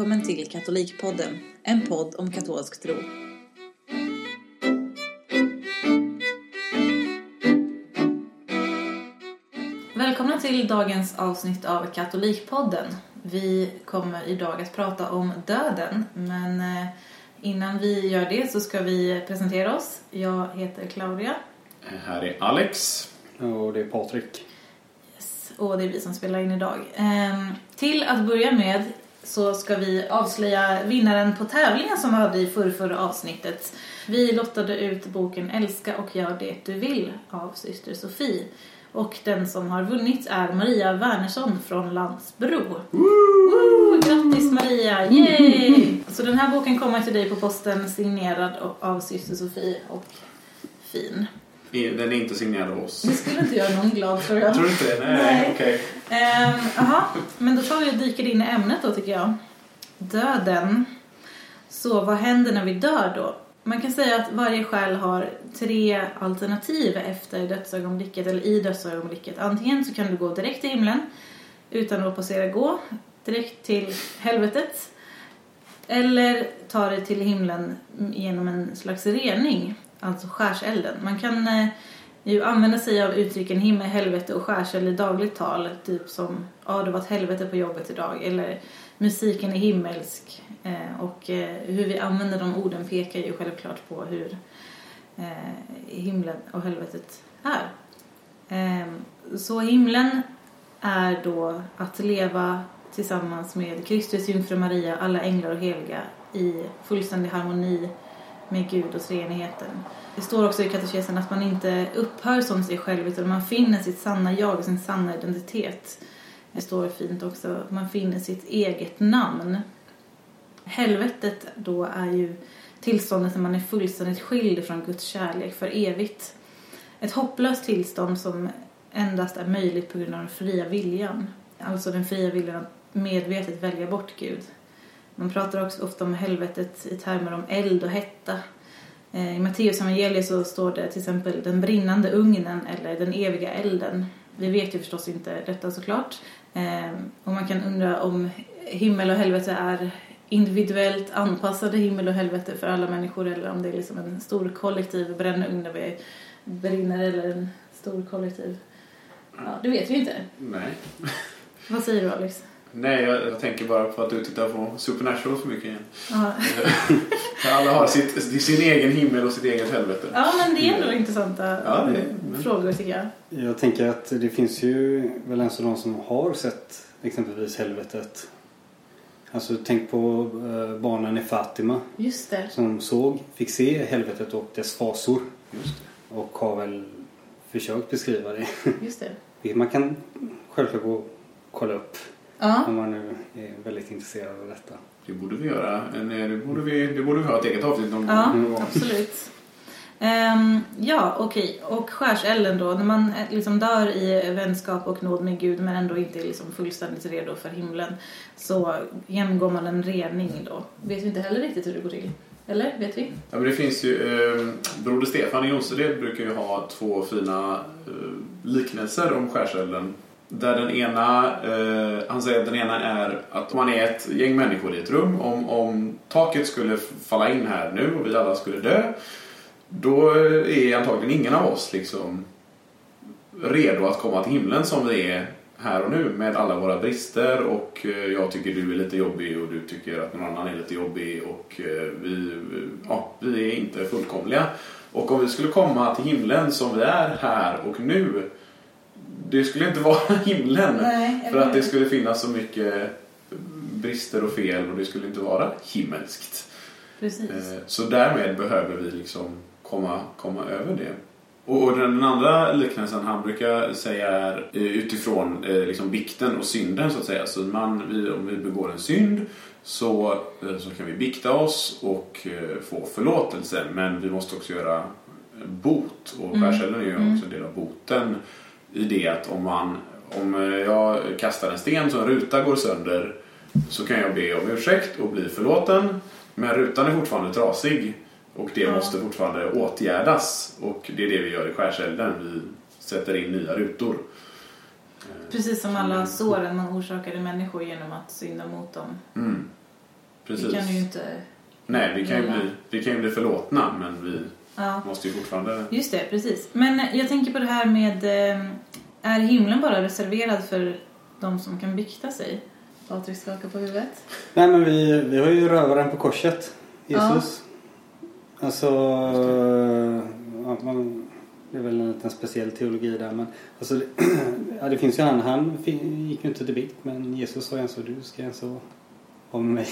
Välkommen till Katolikpodden, en podd om katolsk tro. Välkomna till dagens avsnitt av Katolikpodden. Vi kommer idag att prata om döden, men eh, innan vi gör det så ska vi presentera oss. Jag heter Claudia. Här är Alex. Och det är Patrik. Yes, och det är vi som spelar in idag. Ehm, till att börja med så ska vi avslöja vinnaren på tävlingen som vi hade i förra, avsnittet. Vi lottade ut boken Älska och gör det du vill av syster Sofie. Och den som har vunnit är Maria Wernersson från Landsbro. Woo! Grattis Maria! Yay! Så den här boken kommer till dig på posten signerad av syster Sofie och fin. Den är inte signerad av oss. Det skulle inte göra någon glad tror jag. Tror du inte det? Nej, Nej. okej. Jaha, men då tar vi och dyker in i ämnet då tycker jag. Döden. Så vad händer när vi dör då? Man kan säga att varje själ har tre alternativ efter dödsögonblicket eller i dödsögonblicket. Antingen så kan du gå direkt till himlen utan att passera gå, direkt till helvetet eller ta dig till himlen genom en slags rening, alltså skärselden. Man kan eh, ju använda sig av uttrycken himmel, helvete och skärseld i dagligt tal. Typ som, ja det var ett helvete på jobbet idag. Eller musiken är himmelsk. Eh, och eh, hur vi använder de orden pekar ju självklart på hur eh, himlen och helvetet är. Ehm, så himlen är då att leva tillsammans med Kristus, jungfru Maria, alla änglar och heliga i fullständig harmoni med Gud och treenigheten. Det står också i katekesen att man inte upphör som sig själv utan man finner sitt sanna jag och sin sanna identitet. Det står fint också, man finner sitt eget namn. Helvetet då är ju tillståndet när man är fullständigt skild från Guds kärlek för evigt. Ett hopplöst tillstånd som endast är möjligt på grund av den fria viljan. Alltså den fria viljan att medvetet välja bort Gud. Man pratar också ofta om helvetet i termer om eld och hetta. I Matteus evangeliet så står det till exempel den brinnande ugnen eller den eviga elden. Vi vet ju förstås inte detta såklart. Och man kan undra om himmel och helvete är individuellt anpassade himmel och helvete för alla människor eller om det är liksom en stor kollektiv brännugn där vi brinner eller en stor kollektiv. Ja, det vet vi inte. Nej. Vad säger du Alex? Nej, jag, jag tänker bara på att du tittar på Supernatural för mycket igen. Ja, alla har sitt, sin egen himmel och sitt eget helvete. ja men det är ändå intressanta Ja, det är- frågor tycker jag. Jag tänker att det finns ju väl ens de som har sett exempelvis helvetet. Alltså tänk på eh, barnen i Fatima Just det. som såg, fick se helvetet och dess fasor. Just det. Och har väl försökt beskriva det. Just det. Vilket man kan självklart gå och kolla upp Ja. om man nu är väldigt intresserad av detta. Det borde vi göra. Eh, det, borde vi, det borde vi ha ett eget avsnitt någon Ja, absolut. Ehm, ja, okej. Och skärselden då. När man eh, liksom dör i vänskap och nåd med Gud men ändå inte är liksom fullständigt redo för himlen så genomgår man en rening då. Vet vi inte heller riktigt hur det går till. Eller? Vet vi? Ja, men det finns ju, eh, Broder Stefan i Jonsered brukar ju ha två fina eh, liknelser om skärselden. Där den ena, eh, han säger att den ena är att man är ett gäng människor i ett rum. Om, om taket skulle falla in här nu och vi alla skulle dö. Då är antagligen ingen av oss liksom redo att komma till himlen som vi är här och nu med alla våra brister och eh, jag tycker du är lite jobbig och du tycker att någon annan är lite jobbig och eh, vi, ja, vi är inte fullkomliga. Och om vi skulle komma till himlen som vi är här och nu det skulle inte vara himlen Nej, för att det skulle finnas så mycket brister och fel och det skulle inte vara himmelskt. Precis. Eh, Så därmed behöver vi liksom komma, komma över det. Och den andra liknelsen han brukar säga är eh, utifrån eh, liksom bikten och synden så att säga. Så man, vi, om vi begår en synd så, så kan vi bikta oss och få förlåtelse. Men vi måste också göra bot. Och Mm. skärselden är ju också en del av boten i det att om, man, om eh, jag kastar en sten så en ruta går sönder så kan jag be om ursäkt och bli förlåten. Men rutan är fortfarande trasig och det Ja. måste fortfarande åtgärdas. Och det är det vi gör i skärselden. Vi sätter in nya rutor. Precis som alla såren man orsakade människor genom att synda mot dem. Mm. Precis. Vi kan ju inte... Nej, vi kan, ju bli, vi kan ju bli förlåtna men vi Ja, måste ju fortfarande... just det, precis. Men jag tänker på det här med... eh, Är himlen bara reserverad för de som kan bikta sig? Patrik skakar på huvudet. Nej men vi, vi har ju rövaren på korset. Jesus. Alltså... Ja, man, det är väl en liten speciell teologi där men alltså, det- ja, det finns ju han, han fi- gick ju inte till bikt men Jesus sa en så du ska en så med mig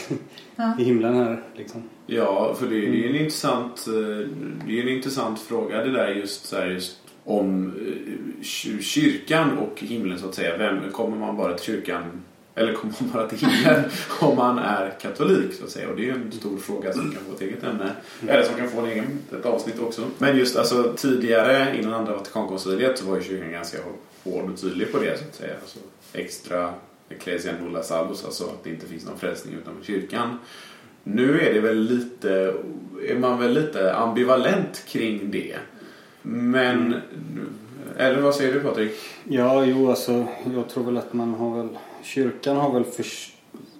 Ja. i himlen här liksom. Ja, för det, det är en intressant, eh, det är en intressant fråga det där just, så här, just om eh, ky- kyrkan och himlen så att säga. Vem, kommer man bara till kyrkan eller kommer man bara till himlen om man är katolik så att säga? Och det är en stor fråga som kan få ett eget ämne. Eller som kan få en egen, ett avsnitt också. Men just alltså tidigare innan andra Vatikankonciliet så var ju kyrkan ganska hård och tydlig på det så att säga. Alltså, extra ecclesia nulla salus, alltså att det inte finns någon frälsning utanför kyrkan. Nu är det väl lite, är man väl lite ambivalent kring det. Men, eller vad säger du Patrik? Ja, jo alltså jag tror väl att man har väl Kyrkan har väl för,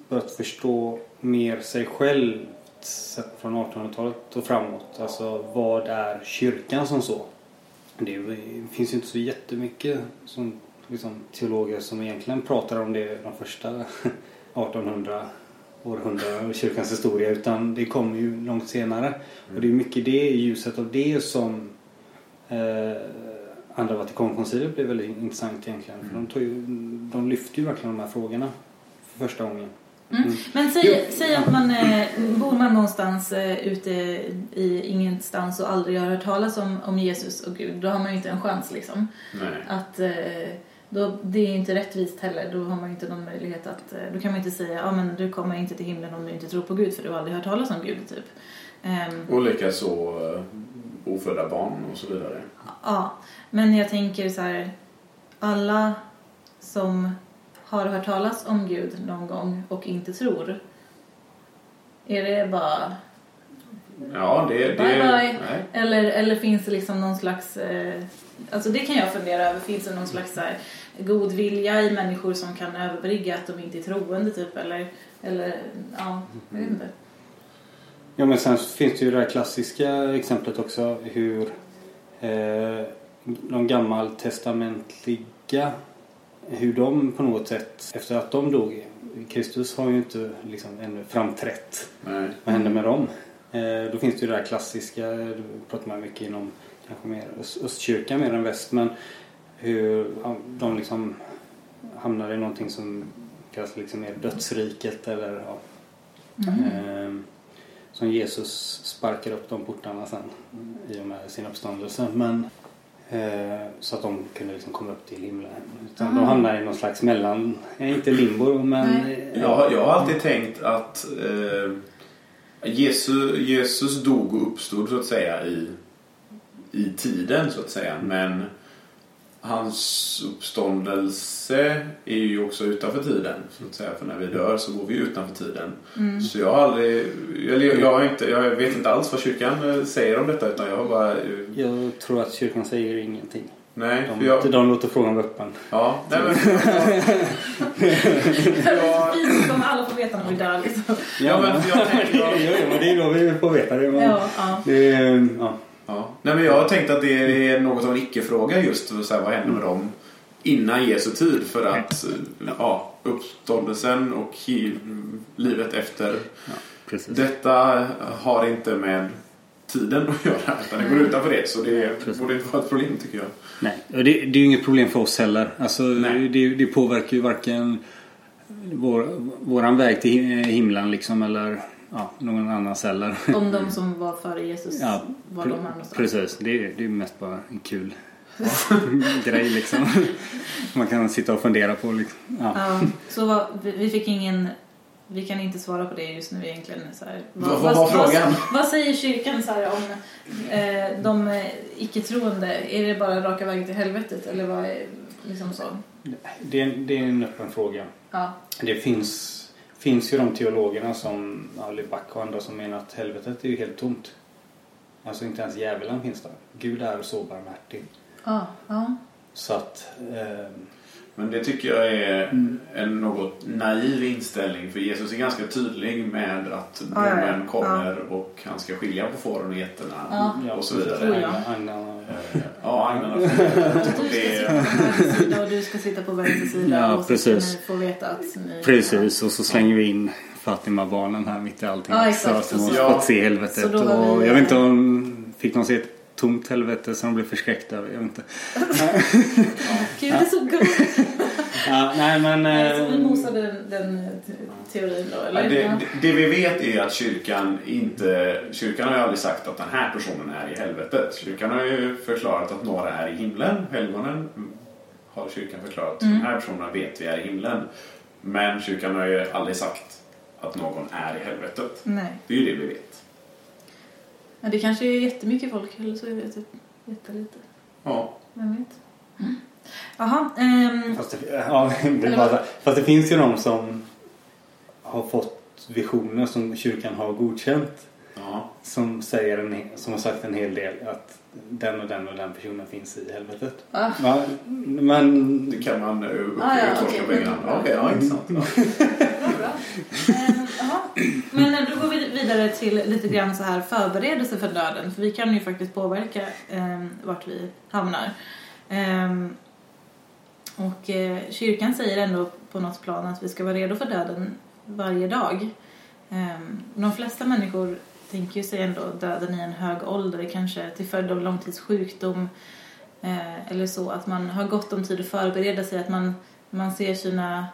börjat förstå mer sig själv sett från 1800-talet och framåt. Alltså vad är kyrkan som så? Det finns ju inte så jättemycket som liksom, teologer som egentligen pratar om det de första 1800 århundraden av kyrkans historia utan det kommer ju långt senare. Och det är mycket det i ljuset av det som eh, andra Vatikankonciliet blev väldigt intressant egentligen. För de, tog ju, de lyfte ju verkligen de här frågorna för första gången. Mm. Men säg, säg att man eh, bor man någonstans eh, ute i ingenstans och aldrig har hört talas om, om Jesus och Gud. Då har man ju inte en chans liksom. Nej. Att, eh, då, det är inte rättvist heller. Då har man inte någon möjlighet att... Eh, då kan man inte säga men du kommer inte till himlen om du inte tror på Gud för du har aldrig hört talas om Gud typ. Ehm, Och likaså uh, ofödda barn och så vidare. Ja, men jag tänker så här. Alla som har hört talas om Gud någon gång och inte tror. Är det bara... Ja, det... det Bye, bye. Nej. Eller, eller finns det liksom någon slags... Eh, alltså det kan jag fundera över. Finns det någon slags så här, god vilja i människor som kan överbrygga att de inte är troende typ? Eller, eller ja, jag vet inte. Ja men sen finns det ju det här klassiska exemplet också hur eh, de gammaltestamentliga hur de på något sätt efter att de dog Kristus har ju inte liksom ännu framträtt. Nej. Vad händer med dem? Eh, då finns det ju det här klassiska, det pratar man mycket inom kanske mer öst, östkyrkan mer än väst men hur de liksom hamnar i någonting som kallas liksom mer dödsriket eller ja, Eh, som Jesus sparkar upp de portarna sen i och med sin uppståndelse. Men, eh, så att de kunde liksom komma upp till himlen. Utan de Ah. hamnar i någon slags mellan, eh, inte limbo men Nej. eh, Jag, har- jag har alltid tänkt att eh, Jesus, Jesus dog och uppstod så att säga i, i tiden så att säga. Men hans uppståndelse är ju också utanför tiden. Så att säga. För när vi dör så går vi utanför tiden. Mm. Så jag har aldrig... Eller jag, jag, har inte, jag vet inte alls vad kyrkan eh, säger om detta utan jag har bara... jag tror att kyrkan säger ingenting. Nej, för De, jag... de låter frågan vara öppen. Ja, nej men... Ja. Fint om alla får veta när vi dör liksom. Ja, men jag tänker... ja, ja, men det är då vi får veta det. Men Ja, ja. det är, ja. Ja. Nej, men jag har tänkt att det är något av en icke-fråga just. Så här, vad händer med dem innan Jesu tid? För att ja, uppståndelsen och livet efter Precis. detta har inte med tiden att göra. Utan det går utanför det. Så det Precis. borde inte vara ett problem tycker jag. Nej, och det, det är ju inget problem för oss heller. Alltså, Nej. det, det påverkar ju varken vår, våran väg till him- himlen liksom eller ja, någon annans heller. Om de som var före Jesus Ja, var de här någonstans. Precis, det är, det är mest bara en kul grej liksom. Man kan sitta och fundera på liksom. Ja. Ja, så vi fick ingen... Vi kan inte svara på det just nu egentligen. Så här. Vad- vad var frågan? Vad, säger kyrkan så här, om eh, de eh, icke-troende? Är det bara raka vägen till helvetet eller vad är liksom så? Det, är- det är en öppen fråga. Ja. Det finns, finns ju de teologerna som ja, Leback och andra som menar att helvetet är ju helt tomt. Alltså inte ens djävulen finns där. Gud är så barmhärtig. Ja, ja. Så att... Eh, Men det tycker jag är Mm. en något naiv inställning för Jesus är ganska tydlig med att Ja, ja, ja. kommer och han ska skilja på fåren och getterna Ja. och så vidare. ja. Agnarna. Eh, Ja, agnarna Du ska sitta på och du ska sitta på vänster sida Ja, och så precis. ska ni få veta att ni... Precis, och så slänger vi in Fatima-barnen här mitt i allting. Ja, exakt. Så att de har Ja. fått se helvetet. Så då har Och vi- jag vet inte om... Fick de se ett tomt helvete som de blev förskräckta över? Jag vet inte. Gud, det är så gulligt! Ja, nej men... Nej, Så vi eh, mosade den, den te- teorin då, eller? Ja, det, Ja. det- det vi vet är att kyrkan inte... Kyrkan har ju aldrig sagt att den här personen är i helvetet. Kyrkan har ju förklarat att några är i himlen. Helgonen har kyrkan förklarat. Mm. De här personerna vet vi är i himlen. Men kyrkan har ju aldrig sagt att någon är i helvetet. Nej. Det är ju det vi vet. Ja, det kanske är jättemycket folk, eller så är det typ jättelite. Ja. Vem vet? Jaha, ehm, Fast det, ja, det bara, fast det finns ju de som har fått visioner som kyrkan har godkänt. ja. Som, säger en, som har sagt en hel del att den och den och den personen finns i helvetet. va? Ja, men Det kan man uh, Ah, ja, okej. på. Okej, ja, intressant. Ja. Bra, bra. Ehm, jaha. Men eh, då går vi vidare till lite grann så här förberedelse för döden. För vi kan ju faktiskt påverka eh, vart vi hamnar. Eh, och eh, kyrkan säger ändå på något plan att vi ska vara redo för döden varje dag. Eh, de flesta människor tänker ju sig ändå döden i en hög ålder, kanske till följd av långtidssjukdom eh, eller så. Att man har gott om tid att förbereda sig, att man, man ser sina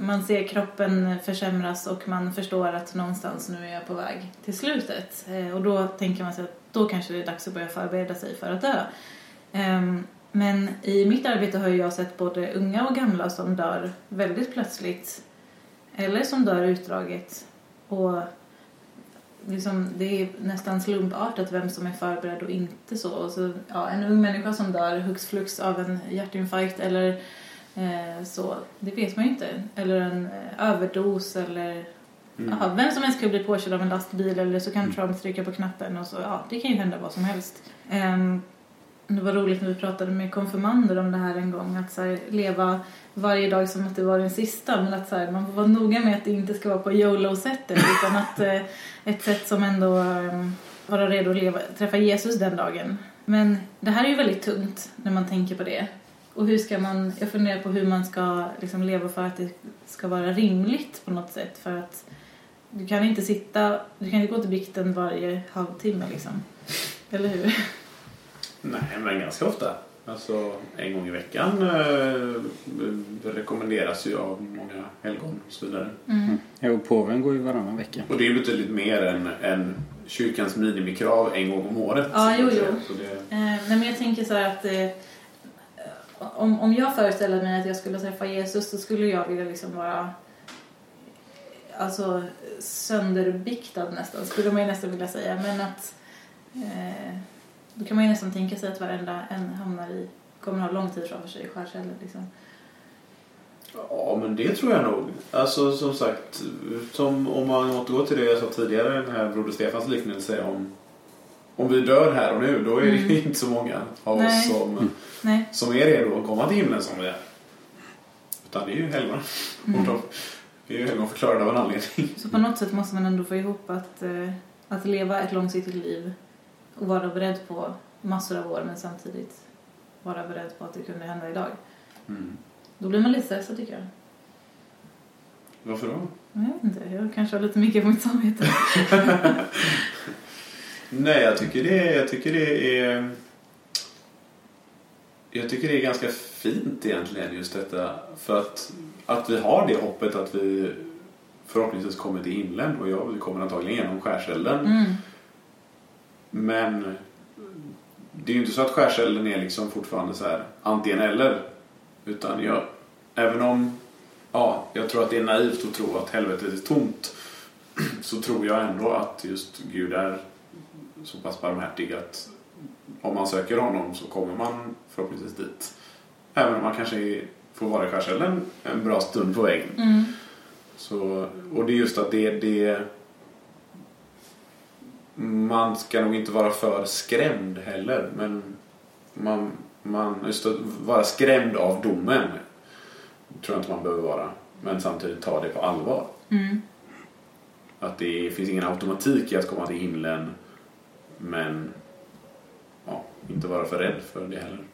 man ser kroppen försämras och man förstår att någonstans nu är jag på väg till slutet. Eh, och då tänker man sig att då kanske det är dags att börja förbereda sig för att dö. Ehm, men i mitt arbete har jag sett både unga och gamla som dör väldigt plötsligt. Eller som dör utdraget. Och liksom, det är nästan slumpartat vem som är förberedd och inte så. Och så ja, en ung människa som dör hux flux av en hjärtinfarkt eller så, det vet man ju inte. Eller en eh, överdos eller Mm. ja, vem som helst kan bli påkörd av en lastbil eller så kan Trump trycka på knappen och så, ja, det kan ju hända vad som helst. Ehm, det var roligt när vi pratade med konfirmander om det här en gång, att så här, leva varje dag som att det var den sista, men att så här, man får vara noga med att det inte ska vara på YOLO-sättet, utan att eh, ett sätt som ändå eh, vara redo att leva, träffa Jesus den dagen. Men det här är ju väldigt tungt när man tänker på det. Och hur ska man, jag funderar på hur man ska liksom leva för att det ska vara rimligt på något sätt, för att du kan inte sitta, du kan inte gå till bikten varje halvtimme liksom. Eller hur? Nej, men ganska ofta. Alltså en gång i veckan eh, rekommenderas ju av många helgon och så vidare. Mm. ja, och påven går ju varannan vecka. Och det är betydligt mer än, än kyrkans minimikrav en gång om året. Ja, jo, jo. Så det, Eh, nej, men jag tänker så här att eh, om, om jag föreställer mig att jag skulle träffa Jesus så skulle jag vilja liksom vara alltså sönderbiktad nästan, skulle man ju nästan vilja säga. Men att eh, då kan man ju nästan tänka sig att varenda en hamnar i, kommer ha lång tid framför sig i skärselden liksom. ja, men det tror jag nog. Alltså som sagt, som om man återgår till det jag sa tidigare, den här Broder Stefans liknelse om om vi dör här och nu, då är det Mm. inte så många av Nej. oss som, Nej. som är redo att komma till himlen som vi är. Utan det är ju helgon. Mm. Och de är ju helgon förklarade av en anledning. Så på något sätt måste man ändå få ihop att, eh, att leva ett långsiktigt liv och vara beredd på massor av år men samtidigt vara beredd på att det kunde hända idag. Mm. Då blir man lite stressad tycker jag. Varför då? Jag vet inte, jag kanske har lite mycket på mitt samvete. Nej, jag tycker det, jag tycker det är... Jag tycker det är ganska fint egentligen just detta. För att, att vi har det hoppet att vi förhoppningsvis kommer till himlen. Och ja, vi kommer antagligen genom skärselden. Mm. Men det är ju inte så att skärselden är liksom fortfarande så här antingen eller. Utan jag, även om ja, jag tror att det är naivt att tro att helvetet är tomt. Så tror jag ändå att just Gud är så pass barmhärtig att om man söker honom så kommer man förhoppningsvis dit. Även om man kanske får vara i skärselden en bra stund på vägen. Mm. Så, och det är just att det, det... Man ska nog inte vara för skrämd heller. Men man, man, just att vara skrämd av domen tror jag inte man behöver vara. Men samtidigt ta det på allvar. Mm. Att det finns ingen automatik i att komma till himlen men ja, inte vara för rädd för det heller.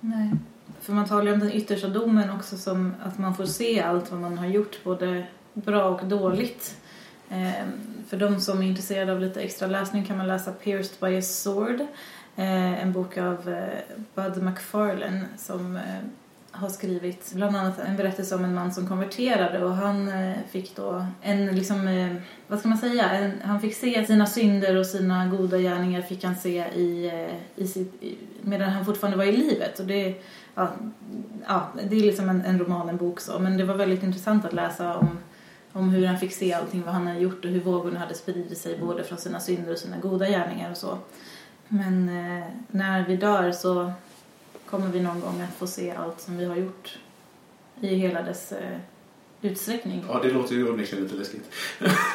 Nej. För man talar ju om den yttersta domen också som att man får se allt vad man har gjort, både bra och dåligt. Eh, för de som är intresserade av lite extra läsning kan man läsa Pierced by a Sword. Eh, en bok av eh, Bud McFarlane som eh, har skrivit bland annat en berättelse om en man som konverterade och han eh, fick då en liksom, eh, vad ska man säga, en, han fick se sina synder och sina goda gärningar fick han se i, eh, i sitt, i, medan han fortfarande var i livet. Och det, ja, ja, det är liksom en, en roman, en bok så, men det var väldigt intressant att läsa om om hur han fick se allting, vad han hade gjort och hur vågorna hade spridit sig både från sina synder och sina goda gärningar och så. Men eh, när vi dör så kommer vi någon gång att få se allt som vi har gjort i hela dess eh, utsträckning. Ja, det låter ju onekligen lite läskigt.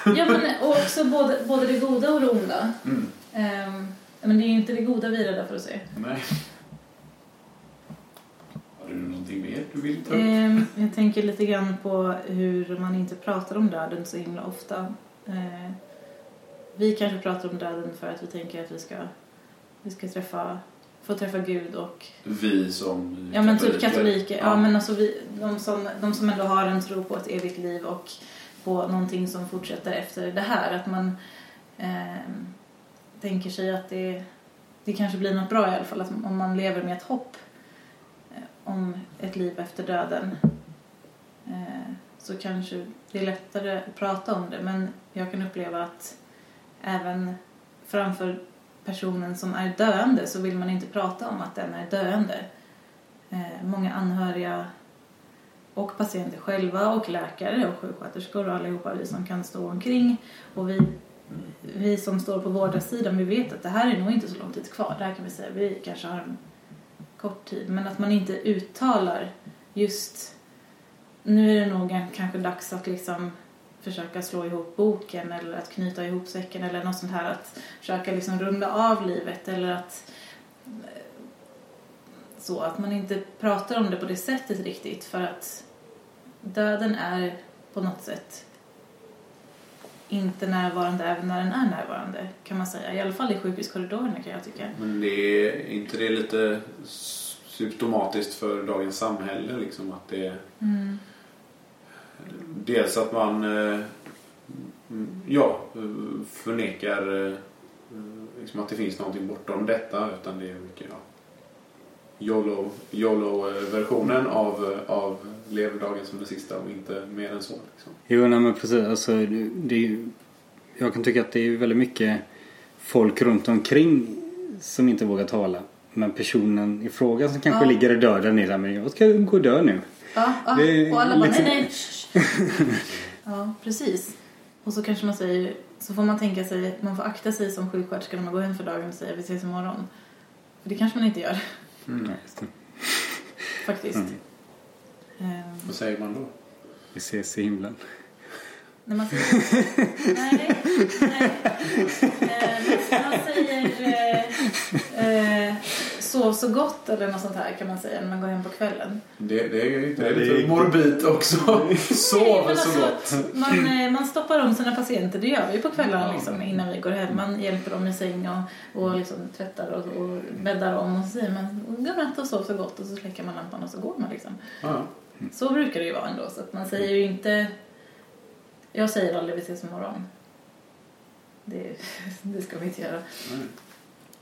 Ja, men och också både, både det goda och det onda. Mm. Ehm, men det är ju inte det goda vi är rädda för att se. Nej. Har du någonting mer du vill ta upp? Ehm, jag tänker lite grann på hur man inte pratar om döden så himla ofta. Ehm, vi kanske pratar om döden för att vi tänker att vi ska, vi ska träffa, få träffa Gud och Vi som Ja men typ katoliker. Ja, Ja. men alltså vi, de, som, de som ändå har en tro på ett evigt liv och på någonting som fortsätter efter det här. Att man ehm, tänker sig att det, det kanske blir något bra i alla fall. Att om man lever med ett hopp eh, om ett liv efter döden eh, så kanske det är lättare att prata om det. Men jag kan uppleva att även framför personen som är döende så vill man inte prata om att den är döende. Eh, många anhöriga och patienter själva och läkare och sjuksköterskor och allihopa vi som kan stå omkring och vi, vi som står på vårdarsidan vi vet att det här är nog inte så lång tid kvar. Det här kan vi säga, vi kanske har en kort tid men att man inte uttalar just nu är det nog kanske dags att liksom försöka slå ihop boken eller att knyta ihop säcken eller något sånt här att försöka liksom runda av livet eller att eh, så att man inte pratar om det på det sättet riktigt för att döden är på något sätt inte närvarande även när den är närvarande kan man säga. I alla fall i sjukhuskorridorerna kan jag tycka. Men det är inte det lite symptomatiskt för dagens samhälle liksom att det Mm. Dels att man eh, ja, förnekar eh, liksom att det finns någonting bortom detta utan det är mycket ja, YOLO, YOLO-versionen av, av lev dagen som det sista och inte mer än så. Liksom. Jo, nej men precis. Alltså, det, det jag kan tycka att det är väldigt mycket folk runt omkring som inte vågar tala. Men personen i fråga som kanske Ja. ligger i döden är där men jag ska gå och dö nu. Ja, ja. Det och alla bara liksom- nej, nej. ja, precis. Och så kanske man säger, så får man tänka sig, man får akta sig som sjuksköterska när man går hem för dagen och säger vi ses imorgon. För det kanske man inte gör Nej, just det. faktiskt. Mm. Ehm, Vad säger man då? Vi ses i himlen. när man säger, nej, nej. Ehm, man säger eh, eh, sov så gott eller något sånt här kan man säga när man går hem på kvällen. Det, det är ju inte Nej, det är lite morbid också. Nej, Sov men så alltså gott. Man, eh, man stoppar om sina patienter, det gör vi på kvällarna liksom, innan vi går hem. Man hjälper dem i säng och, och liksom tvättar och, och bäddar om och så säger man godnatt och sov så gott och så släcker man lampan och så går man liksom. Ja. Så brukar det ju vara ändå, så att man säger ju inte... Jag säger aldrig vi ses imorgon. Det, det ska vi inte göra.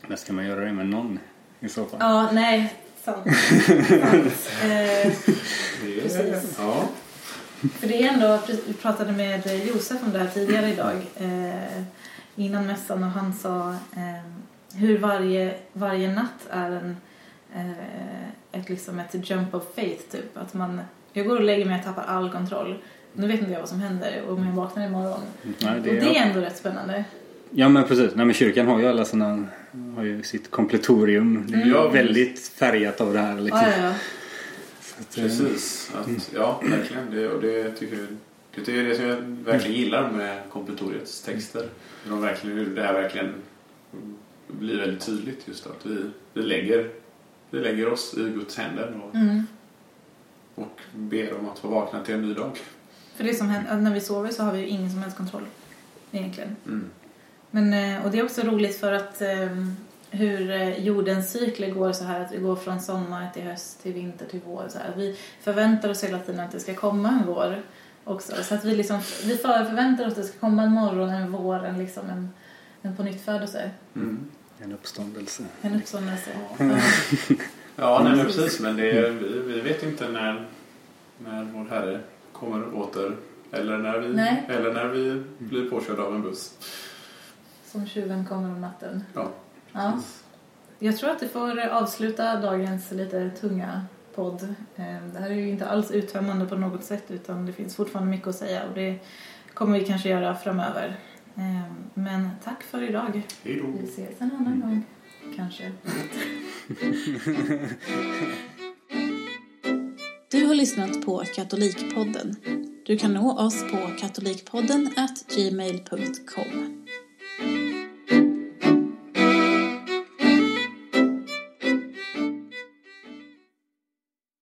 Men ska man göra det med någon i så fall? Ja, nej, sant. sant. Eh, Det Precis. Ja. För det är ändå, vi pratade med Josef om det här tidigare idag eh, innan mässan och han sa eh, hur varje, varje natt är en, eh, ett, liksom ett jump of faith typ. Att man, jag går och lägger mig och tappar all kontroll. Nu vet inte jag vad som händer om jag vaknar imorgon. Nej, och det är ändå rätt spännande. Ja men precis. Nej, men kyrkan har ju alla sina, har ju sitt kompletorium. Det är ju Mm. väldigt färgat av det här liksom. Ja, ja, ja. Att, eh, Precis. Att, ja, verkligen. Det, och det tycker jag det är det som jag verkligen gillar med kompletoriets texter. De verkligen, det här verkligen blir väldigt tydligt just att vi, vi lägger vi lägger oss i Guds händer och, Mm. och ber om att få vakna till en ny dag. För det som händer, när vi sover så har vi ju ingen som helst kontroll. Egentligen. Mm. Men, eh, och det är också roligt för att eh, hur eh, jordens cykler går så här att vi går från sommar till höst till vinter till vår. Så här. Vi förväntar oss hela tiden att det ska komma en vår också. Så att vi, liksom, vi för- förväntar oss att det ska komma en morgon, en vår, en, liksom en, en pånyttfödelse. Mm. En uppståndelse. En uppståndelse. Ja, nej, men Precis. precis. Men det är, vi, vi vet inte när, när vår Herre kommer åter. Eller när, vi, Nej. eller när vi blir påkörda av en buss. Som tjuven kommer om natten. Ja. Ja. Jag tror att det får avsluta dagens lite tunga podd. Eh, Det här är ju inte alls uttömmande på något sätt utan det finns fortfarande mycket att säga och det kommer vi kanske göra framöver. Eh, Men tack för idag. Hej då. Vi ses en annan gång. Kanske. Du har lyssnat på Katolikpodden. Du kan nå oss på katolikpodden gmail.com.